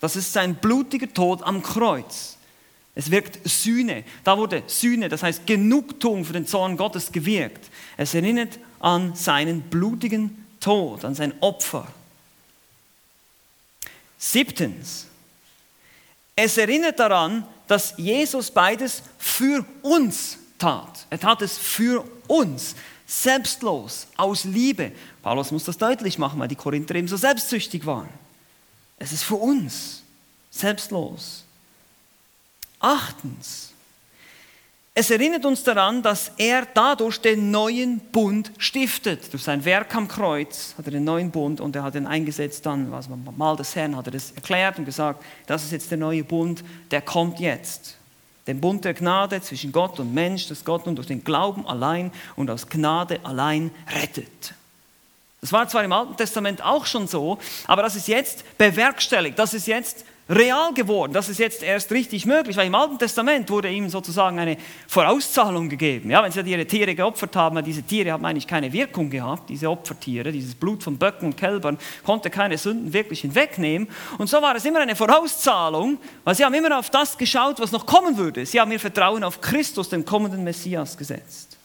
Das ist sein blutiger Tod am Kreuz. Es wirkt Sühne. Da wurde Sühne, das heißt Genugtuung für den Zorn Gottes gewirkt. Es erinnert an seinen blutigen Tod, an sein Opfer. Siebtens, es erinnert daran, dass Jesus beides für uns tat. Er tat es für uns, selbstlos, aus Liebe. Paulus muss das deutlich machen, weil die Korinther eben so selbstsüchtig waren. Es ist für uns, selbstlos. Achtens, es erinnert uns daran, dass er dadurch den neuen Bund stiftet. Durch sein Werk am Kreuz hat er den neuen Bund und er hat ihn eingesetzt dann, was man mal des Herrn hat er das erklärt und gesagt, das ist jetzt der neue Bund, der kommt jetzt. Den Bund der Gnade zwischen Gott und Mensch, dass Gott nun durch den Glauben allein und aus Gnade allein rettet. Das war zwar im Alten Testament auch schon so, aber das ist jetzt bewerkstelligt, das ist jetzt real geworden. Das ist jetzt erst richtig möglich, weil im Alten Testament wurde ihm sozusagen eine Vorauszahlung gegeben. Ja, wenn sie ihre Tiere geopfert haben, diese Tiere haben eigentlich keine Wirkung gehabt, diese Opfertiere, dieses Blut von Böcken und Kälbern konnte keine Sünden wirklich hinwegnehmen. Und so war es immer eine Vorauszahlung, weil sie haben immer auf das geschaut, was noch kommen würde. Sie haben ihr Vertrauen auf Christus, den kommenden Messias, gesetzt.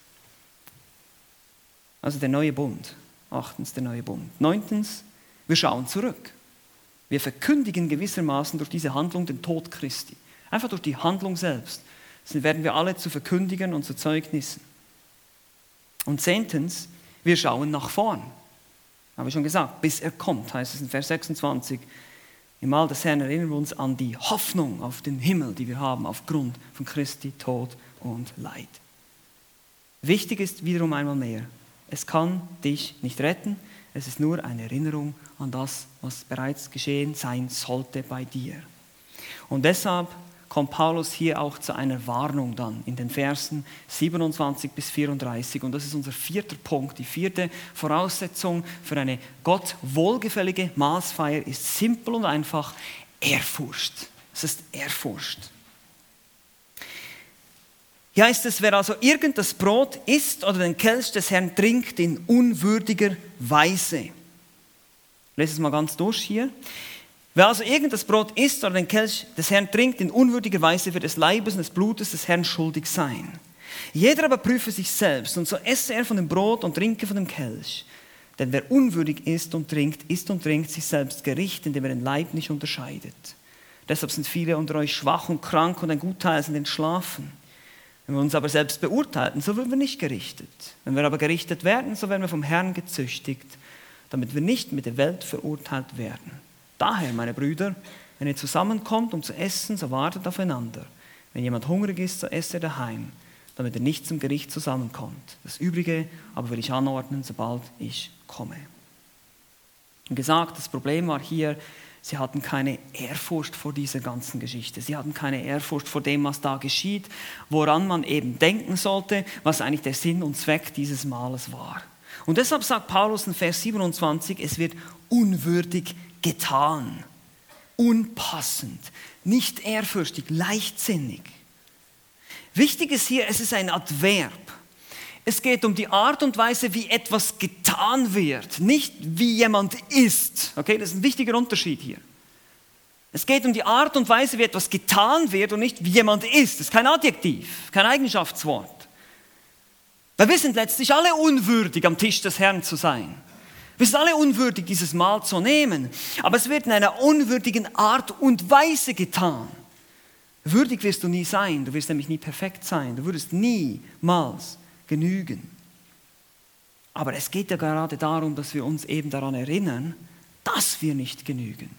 Also der neue Bund. Achtens der neue Bund. Neuntens, wir schauen zurück. Wir verkündigen gewissermaßen durch diese Handlung den Tod Christi. Einfach durch die Handlung selbst. Dann werden wir alle zu verkündigen und zu Zeugnissen. Und zehntens, wir schauen nach vorn. Habe ich schon gesagt, bis er kommt, heißt es in Vers 26. Im Mahl des Herrn erinnern wir uns an die Hoffnung auf den Himmel, die wir haben aufgrund von Christi Tod und Leid. Wichtig ist wiederum einmal mehr, es kann dich nicht retten, es ist nur eine Erinnerung an das, was bereits geschehen sein sollte bei dir. Und deshalb kommt Paulus hier auch zu einer Warnung dann in den Versen 27 bis 34. Und das ist unser vierter Punkt. Die vierte Voraussetzung für eine Gott wohlgefällige Maßfeier ist simpel und einfach Ehrfurcht. Es ist Ehrfurcht. Hier heißt es, wer also irgend das Brot isst oder den Kelch des Herrn trinkt in unwürdiger Weise. Lese es mal ganz durch hier. Wer also irgend das Brot isst oder den Kelch des Herrn trinkt in unwürdiger Weise, wird des Leibes und des Blutes des Herrn schuldig sein. Jeder aber prüfe sich selbst und so esse er von dem Brot und trinke von dem Kelch. Denn wer unwürdig isst und trinkt, isst und trinkt sich selbst Gericht, indem er den Leib nicht unterscheidet. Deshalb sind viele unter euch schwach und krank und ein Gutteil sind entschlafen. Wenn wir uns aber selbst beurteilten, so werden wir nicht gerichtet. Wenn wir aber gerichtet werden, so werden wir vom Herrn gezüchtigt, damit wir nicht mit der Welt verurteilt werden. Daher, meine Brüder, wenn ihr zusammenkommt, um zu essen, so wartet aufeinander. Wenn jemand hungrig ist, so esse er daheim, damit er nicht zum Gericht zusammenkommt. Das Übrige aber will ich anordnen, sobald ich komme. Und gesagt, das Problem war hier, Sie hatten keine Ehrfurcht vor dieser ganzen Geschichte. Sie hatten keine Ehrfurcht vor dem, was da geschieht, woran man eben denken sollte, was eigentlich der Sinn und Zweck dieses Males war. Und deshalb sagt Paulus in Vers 27, es wird unwürdig getan, unpassend, nicht ehrfürchtig, leichtsinnig. Wichtig ist hier, es ist ein Adverb. Es geht um die Art und Weise, wie etwas getan wird, nicht wie jemand ist. Okay, das ist ein wichtiger Unterschied hier. Es geht um die Art und Weise, wie etwas getan wird und nicht wie jemand ist. Das ist kein Adjektiv, kein Eigenschaftswort. Weil wir sind letztlich alle unwürdig, am Tisch des Herrn zu sein. Wir sind alle unwürdig, dieses Mahl zu nehmen. Aber es wird in einer unwürdigen Art und Weise getan. Würdig wirst du nie sein, du wirst nämlich nie perfekt sein, du würdest niemals genügen. Aber es geht ja gerade darum, dass wir uns eben daran erinnern, dass wir nicht genügen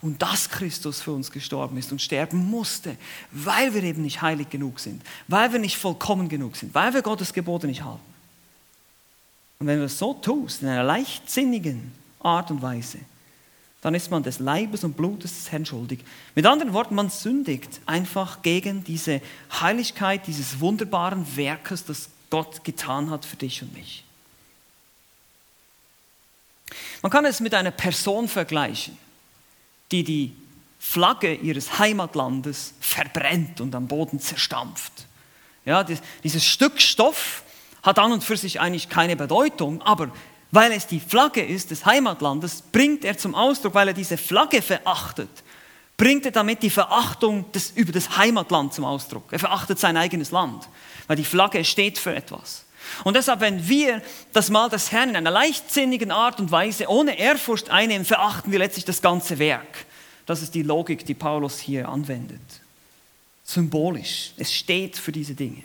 und dass Christus für uns gestorben ist und sterben musste, weil wir eben nicht heilig genug sind, weil wir nicht vollkommen genug sind, weil wir Gottes Gebote nicht halten. Und wenn du das so tust, in einer leichtsinnigen Art und Weise, dann ist man des Leibes und Blutes des Herrn schuldig. Mit anderen Worten, man sündigt einfach gegen diese Heiligkeit dieses wunderbaren Werkes, das Gott getan hat für dich und mich. Man kann es mit einer Person vergleichen, die die Flagge ihres Heimatlandes verbrennt und am Boden zerstampft. Ja, dieses Stück Stoff hat an und für sich eigentlich keine Bedeutung, aber weil es die Flagge ist des Heimatlandes, bringt er zum Ausdruck, weil er diese Flagge verachtet, bringt er damit die Verachtung des, über das Heimatland zum Ausdruck. Er verachtet sein eigenes Land, weil die Flagge steht für etwas. Und deshalb, wenn wir das Mal des Herrn in einer leichtsinnigen Art und Weise ohne Ehrfurcht einnehmen, verachten wir letztlich das ganze Werk. Das ist die Logik, die Paulus hier anwendet. Symbolisch. Es steht für diese Dinge.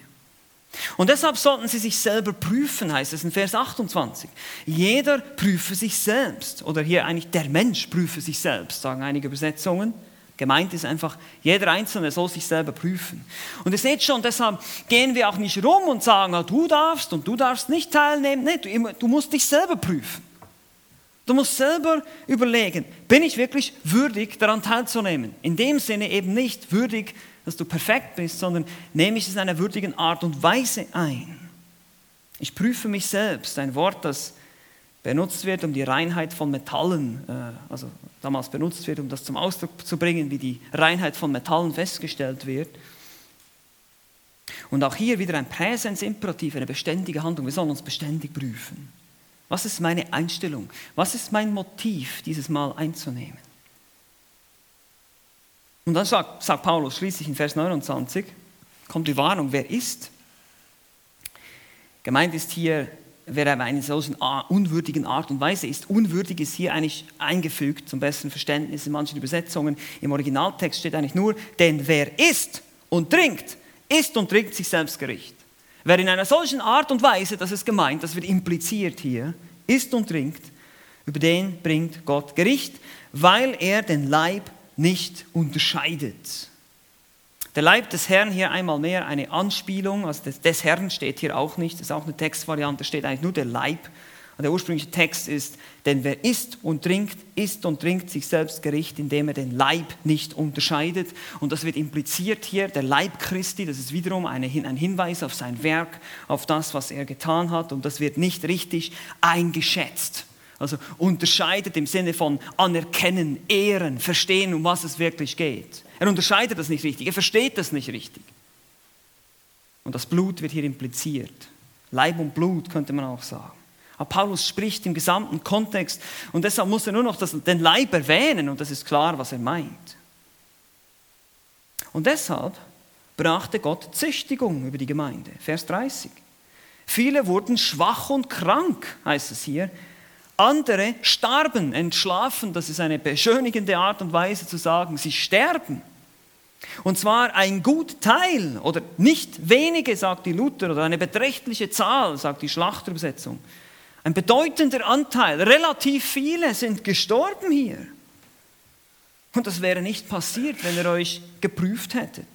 Und deshalb sollten sie sich selber prüfen, heißt es in Vers 28. Jeder prüfe sich selbst. Oder hier eigentlich der Mensch prüfe sich selbst, sagen einige Übersetzungen. Gemeint ist einfach, jeder Einzelne soll sich selber prüfen. Und ihr seht schon, deshalb gehen wir auch nicht rum und sagen, ah, du darfst und du darfst nicht teilnehmen. Nee, du, du musst dich selber prüfen. Du musst selber überlegen, bin ich wirklich würdig daran teilzunehmen? In dem Sinne eben nicht würdig dass du perfekt bist, sondern nehme ich es in einer würdigen Art und Weise ein. Ich prüfe mich selbst, ein Wort, das benutzt wird, um die Reinheit von Metallen, äh, also damals benutzt wird, um das zum Ausdruck zu bringen, wie die Reinheit von Metallen festgestellt wird. Und auch hier wieder ein Präsensimperativ, eine beständige Handlung. Wir sollen uns beständig prüfen. Was ist meine Einstellung? Was ist mein Motiv, dieses Mal einzunehmen? Und dann sagt, sagt Paulus schließlich in Vers 29, kommt die Warnung, wer ist? Gemeint ist hier, wer auf eine solchen unwürdigen Art und Weise ist. Unwürdig ist hier eigentlich eingefügt zum besseren Verständnis in manchen Übersetzungen. Im Originaltext steht eigentlich nur, denn wer isst und trinkt, isst und trinkt sich selbst Gericht. Wer in einer solchen Art und Weise, das ist gemeint, das wird impliziert hier, isst und trinkt, über den bringt Gott Gericht, weil er den Leib nicht unterscheidet. Der Leib des Herrn hier einmal mehr eine Anspielung, also des, des Herrn steht hier auch nicht, das ist auch eine Textvariante, steht eigentlich nur der Leib. Und der ursprüngliche Text ist, denn wer isst und trinkt, isst und trinkt sich selbst Gericht, indem er den Leib nicht unterscheidet. Und das wird impliziert hier, der Leib Christi, das ist wiederum eine, ein Hinweis auf sein Werk, auf das, was er getan hat. Und das wird nicht richtig eingeschätzt. Also unterscheidet im Sinne von anerkennen, ehren, verstehen, um was es wirklich geht. Er unterscheidet das nicht richtig, er versteht das nicht richtig. Und das Blut wird hier impliziert. Leib und Blut könnte man auch sagen. Aber Paulus spricht im gesamten Kontext und deshalb muss er nur noch das, den Leib erwähnen und das ist klar, was er meint. Und deshalb brachte Gott Züchtigung über die Gemeinde. Vers 30. Viele wurden schwach und krank, heißt es hier, andere starben, entschlafen, das ist eine beschönigende Art und Weise zu sagen, sie sterben. Und zwar ein gut Teil oder nicht wenige, sagt die Luther, oder eine beträchtliche Zahl, sagt die Schlachterübersetzung. Ein bedeutender Anteil, relativ viele sind gestorben hier. Und das wäre nicht passiert, wenn ihr euch geprüft hättet.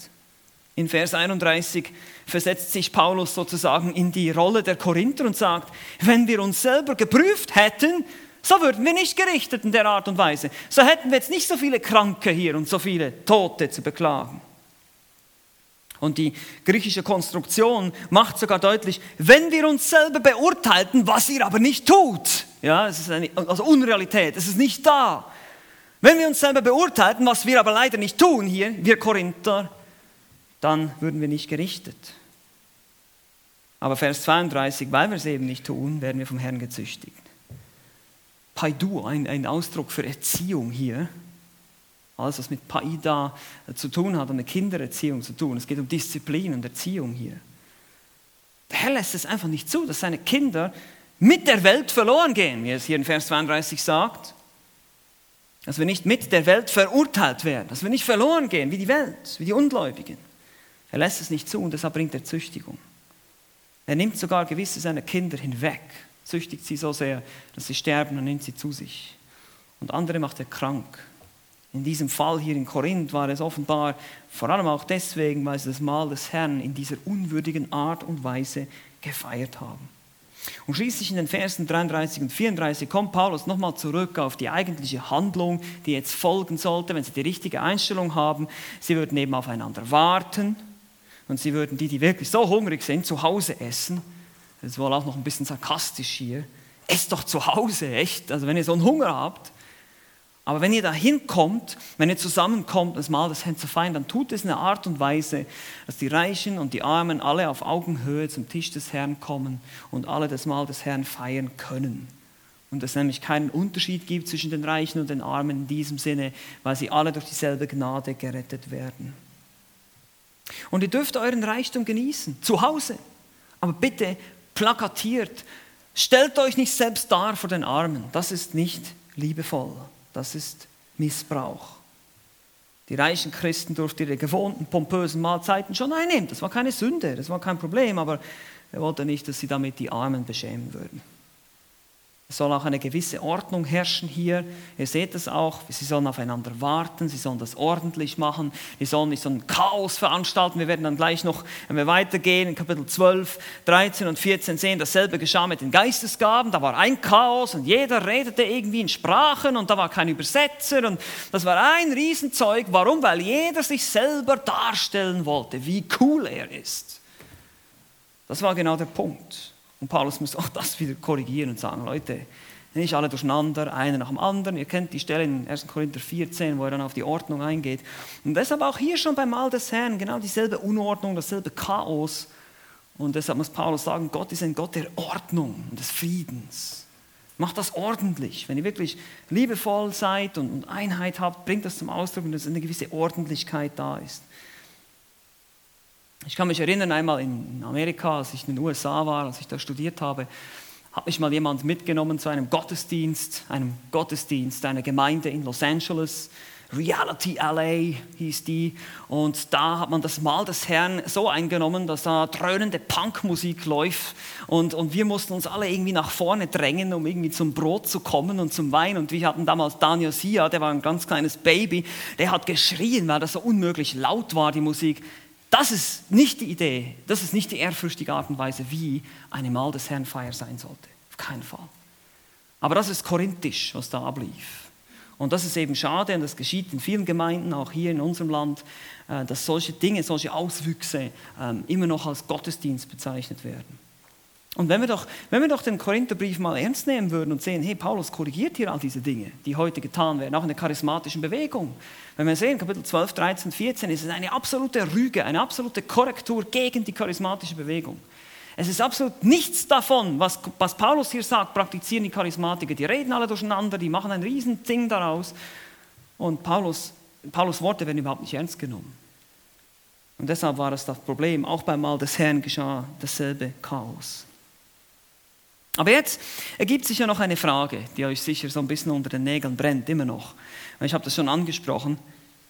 In Vers 31 versetzt sich Paulus sozusagen in die Rolle der Korinther und sagt, wenn wir uns selber geprüft hätten, so würden wir nicht gerichtet in der Art und Weise. So hätten wir jetzt nicht so viele Kranke hier und so viele Tote zu beklagen. Und die griechische Konstruktion macht sogar deutlich, wenn wir uns selber beurteilten, was ihr aber nicht tut. Ja, es ist eine also Unrealität, es ist nicht da. Wenn wir uns selber beurteilten, was wir aber leider nicht tun hier, wir Korinther, dann würden wir nicht gerichtet. Aber Vers 32, weil wir es eben nicht tun, werden wir vom Herrn gezüchtigt. Paidu, ein, ein Ausdruck für Erziehung hier. Alles, was mit Paida zu tun hat, mit Kindererziehung zu tun. Es geht um Disziplin und Erziehung hier. Der Herr lässt es einfach nicht zu, dass seine Kinder mit der Welt verloren gehen, wie es hier in Vers 32 sagt. Dass wir nicht mit der Welt verurteilt werden, dass wir nicht verloren gehen wie die Welt, wie die Ungläubigen. Er lässt es nicht zu und deshalb bringt er Züchtigung. Er nimmt sogar gewisse seiner Kinder hinweg, züchtigt sie so sehr, dass sie sterben und nimmt sie zu sich. Und andere macht er krank. In diesem Fall hier in Korinth war es offenbar vor allem auch deswegen, weil sie das Mahl des Herrn in dieser unwürdigen Art und Weise gefeiert haben. Und schließlich in den Versen 33 und 34 kommt Paulus nochmal zurück auf die eigentliche Handlung, die jetzt folgen sollte, wenn sie die richtige Einstellung haben. Sie würden eben aufeinander warten und sie würden die, die wirklich so hungrig sind, zu Hause essen. Das ist wohl auch noch ein bisschen sarkastisch hier. Esst doch zu Hause, echt. Also wenn ihr so einen Hunger habt, aber wenn ihr da hinkommt, wenn ihr zusammenkommt, das Mahl des Herrn zu feiern, dann tut es in einer Art und Weise, dass die Reichen und die Armen alle auf Augenhöhe zum Tisch des Herrn kommen und alle das Mahl des Herrn feiern können. Und es nämlich keinen Unterschied gibt zwischen den Reichen und den Armen in diesem Sinne, weil sie alle durch dieselbe Gnade gerettet werden. Und ihr dürft euren Reichtum genießen, zu Hause. Aber bitte plakatiert, stellt euch nicht selbst dar vor den Armen. Das ist nicht liebevoll. Das ist Missbrauch. Die reichen Christen durften ihre gewohnten pompösen Mahlzeiten schon einnehmen. Das war keine Sünde, das war kein Problem, aber er wollte nicht, dass sie damit die Armen beschämen würden. Es soll auch eine gewisse Ordnung herrschen hier. Ihr seht es auch, sie sollen aufeinander warten, sie sollen das ordentlich machen, sie sollen nicht so ein Chaos veranstalten. Wir werden dann gleich noch, wenn wir weitergehen, in Kapitel 12, 13 und 14 sehen, dasselbe geschah mit den Geistesgaben. Da war ein Chaos und jeder redete irgendwie in Sprachen und da war kein Übersetzer und das war ein Riesenzeug. Warum? Weil jeder sich selber darstellen wollte, wie cool er ist. Das war genau der Punkt. Und Paulus muss auch das wieder korrigieren und sagen, Leute, nicht alle durcheinander, einer nach dem anderen. Ihr kennt die Stelle in 1. Korinther 14, wo er dann auf die Ordnung eingeht. Und deshalb auch hier schon beim Mahl des Herrn genau dieselbe Unordnung, dasselbe Chaos. Und deshalb muss Paulus sagen, Gott ist ein Gott der Ordnung und des Friedens. Macht das ordentlich. Wenn ihr wirklich liebevoll seid und Einheit habt, bringt das zum Ausdruck, dass eine gewisse Ordentlichkeit da ist. Ich kann mich erinnern, einmal in Amerika, als ich in den USA war, als ich da studiert habe, hat mich mal jemand mitgenommen zu einem Gottesdienst, einem Gottesdienst einer Gemeinde in Los Angeles. Reality LA hieß die. Und da hat man das Mahl des Herrn so eingenommen, dass da dröhnende Punkmusik läuft. Und, und wir mussten uns alle irgendwie nach vorne drängen, um irgendwie zum Brot zu kommen und zum Wein. Und wir hatten damals Daniel Sia, der war ein ganz kleines Baby, der hat geschrien, weil das so unmöglich laut war, die Musik. Das ist nicht die Idee, das ist nicht die ehrfürchtige Art und Weise, wie eine Mahl des Herrn Feier sein sollte. Auf keinen Fall. Aber das ist korinthisch, was da ablief. Und das ist eben schade und das geschieht in vielen Gemeinden, auch hier in unserem Land, äh, dass solche Dinge, solche Auswüchse ähm, immer noch als Gottesdienst bezeichnet werden. Und wenn wir, doch, wenn wir doch den Korintherbrief mal ernst nehmen würden und sehen, hey, Paulus korrigiert hier all diese Dinge, die heute getan werden, auch in der charismatischen Bewegung. Wenn wir sehen, Kapitel 12, 13, 14, ist es eine absolute Rüge, eine absolute Korrektur gegen die charismatische Bewegung. Es ist absolut nichts davon, was, was Paulus hier sagt, praktizieren die Charismatiker. Die reden alle durcheinander, die machen ein Riesending daraus. Und Paulus, Paulus Worte werden überhaupt nicht ernst genommen. Und deshalb war es das Problem. Auch beim Mal des Herrn geschah dasselbe Chaos. Aber jetzt ergibt sich ja noch eine Frage, die euch sicher so ein bisschen unter den Nägeln brennt, immer noch. Ich habe das schon angesprochen.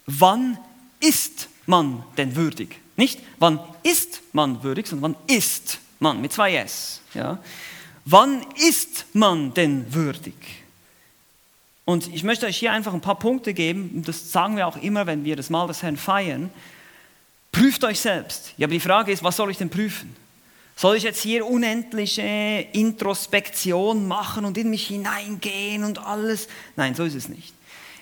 Wann ist man denn würdig? Nicht wann ist man würdig, sondern wann ist man mit zwei S. Ja? Wann ist man denn würdig? Und ich möchte euch hier einfach ein paar Punkte geben, das sagen wir auch immer, wenn wir das Mal des Herrn feiern. Prüft euch selbst. Ja, aber die Frage ist, was soll ich denn prüfen? Soll ich jetzt hier unendliche Introspektion machen und in mich hineingehen und alles? Nein, so ist es nicht.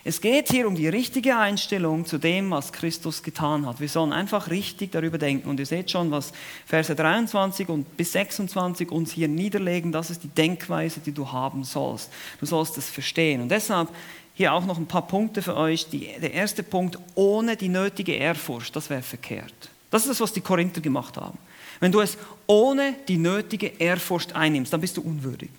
Es geht hier um die richtige Einstellung zu dem, was Christus getan hat. Wir sollen einfach richtig darüber denken. Und ihr seht schon, was Verse 23 und bis 26 uns hier niederlegen. Das ist die Denkweise, die du haben sollst. Du sollst es verstehen. Und deshalb hier auch noch ein paar Punkte für euch. Die, der erste Punkt, ohne die nötige Ehrfurcht, das wäre verkehrt. Das ist das, was die Korinther gemacht haben. Wenn du es ohne die nötige Ehrfurcht einnimmst, dann bist du unwürdig.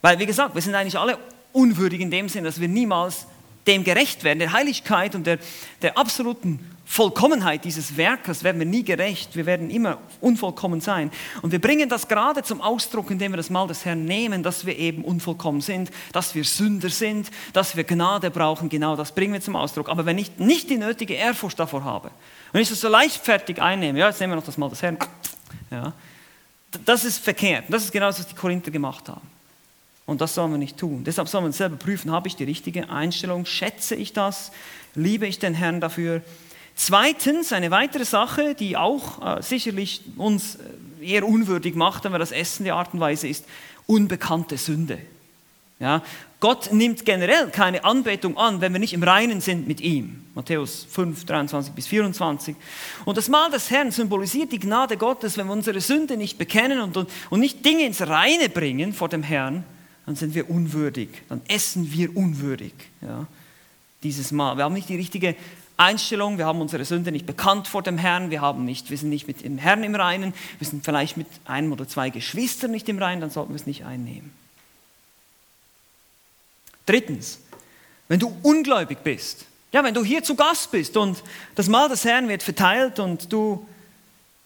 Weil, wie gesagt, wir sind eigentlich alle unwürdig in dem Sinn, dass wir niemals dem gerecht werden, der Heiligkeit und der, der absoluten Vollkommenheit dieses Werkes werden wir nie gerecht. Wir werden immer unvollkommen sein. Und wir bringen das gerade zum Ausdruck, indem wir das Mal des Herrn nehmen, dass wir eben unvollkommen sind, dass wir Sünder sind, dass wir Gnade brauchen. Genau das bringen wir zum Ausdruck. Aber wenn ich nicht die nötige Ehrfurcht davor habe, wenn ich das so leichtfertig einnehme, ja, jetzt nehmen wir noch das Mal des Herrn, ja, das ist verkehrt. Das ist genau das, was die Korinther gemacht haben. Und das sollen wir nicht tun. Deshalb sollen wir uns selber prüfen, habe ich die richtige Einstellung, schätze ich das, liebe ich den Herrn dafür Zweitens, eine weitere Sache, die auch äh, sicherlich uns äh, eher unwürdig macht, wenn wir das essen, die Art und Weise ist unbekannte Sünde. Ja, Gott nimmt generell keine Anbetung an, wenn wir nicht im Reinen sind mit ihm. Matthäus 5, 23 bis 24. Und das Mahl des Herrn symbolisiert die Gnade Gottes, wenn wir unsere Sünde nicht bekennen und, und, und nicht Dinge ins Reine bringen vor dem Herrn, dann sind wir unwürdig, dann essen wir unwürdig. Ja, dieses Mahl. Wir haben nicht die richtige Einstellung, wir haben unsere Sünde nicht bekannt vor dem Herrn, wir, haben nicht, wir sind nicht mit dem Herrn im Reinen, wir sind vielleicht mit einem oder zwei Geschwistern nicht im Reinen, dann sollten wir es nicht einnehmen. Drittens, wenn du ungläubig bist, ja, wenn du hier zu Gast bist und das Mahl des Herrn wird verteilt und du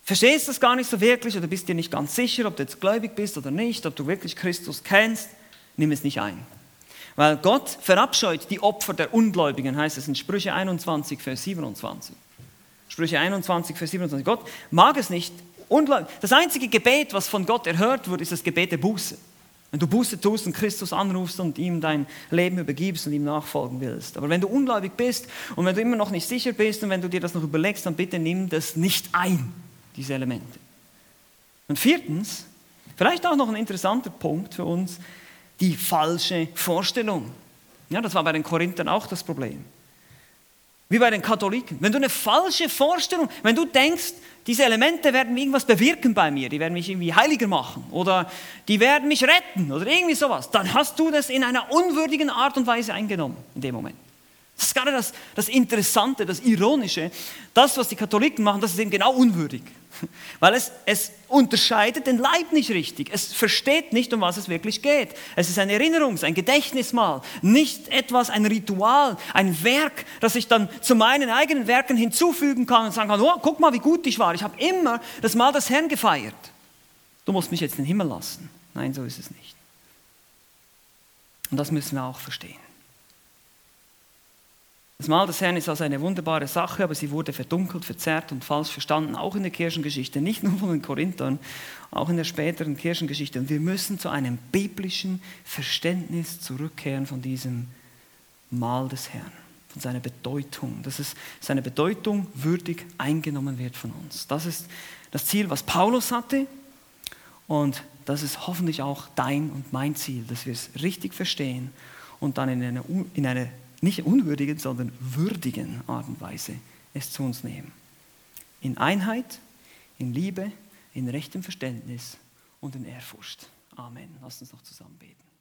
verstehst das gar nicht so wirklich oder bist dir nicht ganz sicher, ob du jetzt gläubig bist oder nicht, ob du wirklich Christus kennst, nimm es nicht ein. Weil Gott verabscheut die Opfer der Ungläubigen, heißt es in Sprüche 21, Vers 27. Sprüche 21, Vers 27. Gott mag es nicht. Das einzige Gebet, was von Gott erhört wird, ist das Gebet der Buße. Wenn du Buße tust und Christus anrufst und ihm dein Leben übergibst und ihm nachfolgen willst. Aber wenn du ungläubig bist und wenn du immer noch nicht sicher bist und wenn du dir das noch überlegst, dann bitte nimm das nicht ein, diese Elemente. Und viertens, vielleicht auch noch ein interessanter Punkt für uns, die falsche Vorstellung. Ja, das war bei den Korinthern auch das Problem. Wie bei den Katholiken. Wenn du eine falsche Vorstellung, wenn du denkst, diese Elemente werden irgendwas bewirken bei mir, die werden mich irgendwie heiliger machen oder die werden mich retten oder irgendwie sowas, dann hast du das in einer unwürdigen Art und Weise eingenommen in dem Moment. Das ist gerade das, das Interessante, das Ironische. Das, was die Katholiken machen, das ist eben genau unwürdig. Weil es, es unterscheidet den Leib nicht richtig. Es versteht nicht, um was es wirklich geht. Es ist ein Erinnerungs-, ein Gedächtnismal, nicht etwas, ein Ritual, ein Werk, das ich dann zu meinen eigenen Werken hinzufügen kann und sagen kann, oh, guck mal, wie gut ich war. Ich habe immer das Mal des Herrn gefeiert. Du musst mich jetzt in den Himmel lassen. Nein, so ist es nicht. Und das müssen wir auch verstehen. Das Mahl des Herrn ist also eine wunderbare Sache, aber sie wurde verdunkelt, verzerrt und falsch verstanden, auch in der Kirchengeschichte, nicht nur von den Korinthern, auch in der späteren Kirchengeschichte. Und wir müssen zu einem biblischen Verständnis zurückkehren von diesem Mahl des Herrn, von seiner Bedeutung, dass es seine Bedeutung würdig eingenommen wird von uns. Das ist das Ziel, was Paulus hatte und das ist hoffentlich auch dein und mein Ziel, dass wir es richtig verstehen und dann in einer, in einer nicht unwürdigen, sondern würdigen Art und Weise es zu uns nehmen. In Einheit, in Liebe, in rechtem Verständnis und in Ehrfurcht. Amen. Lass uns noch zusammen beten.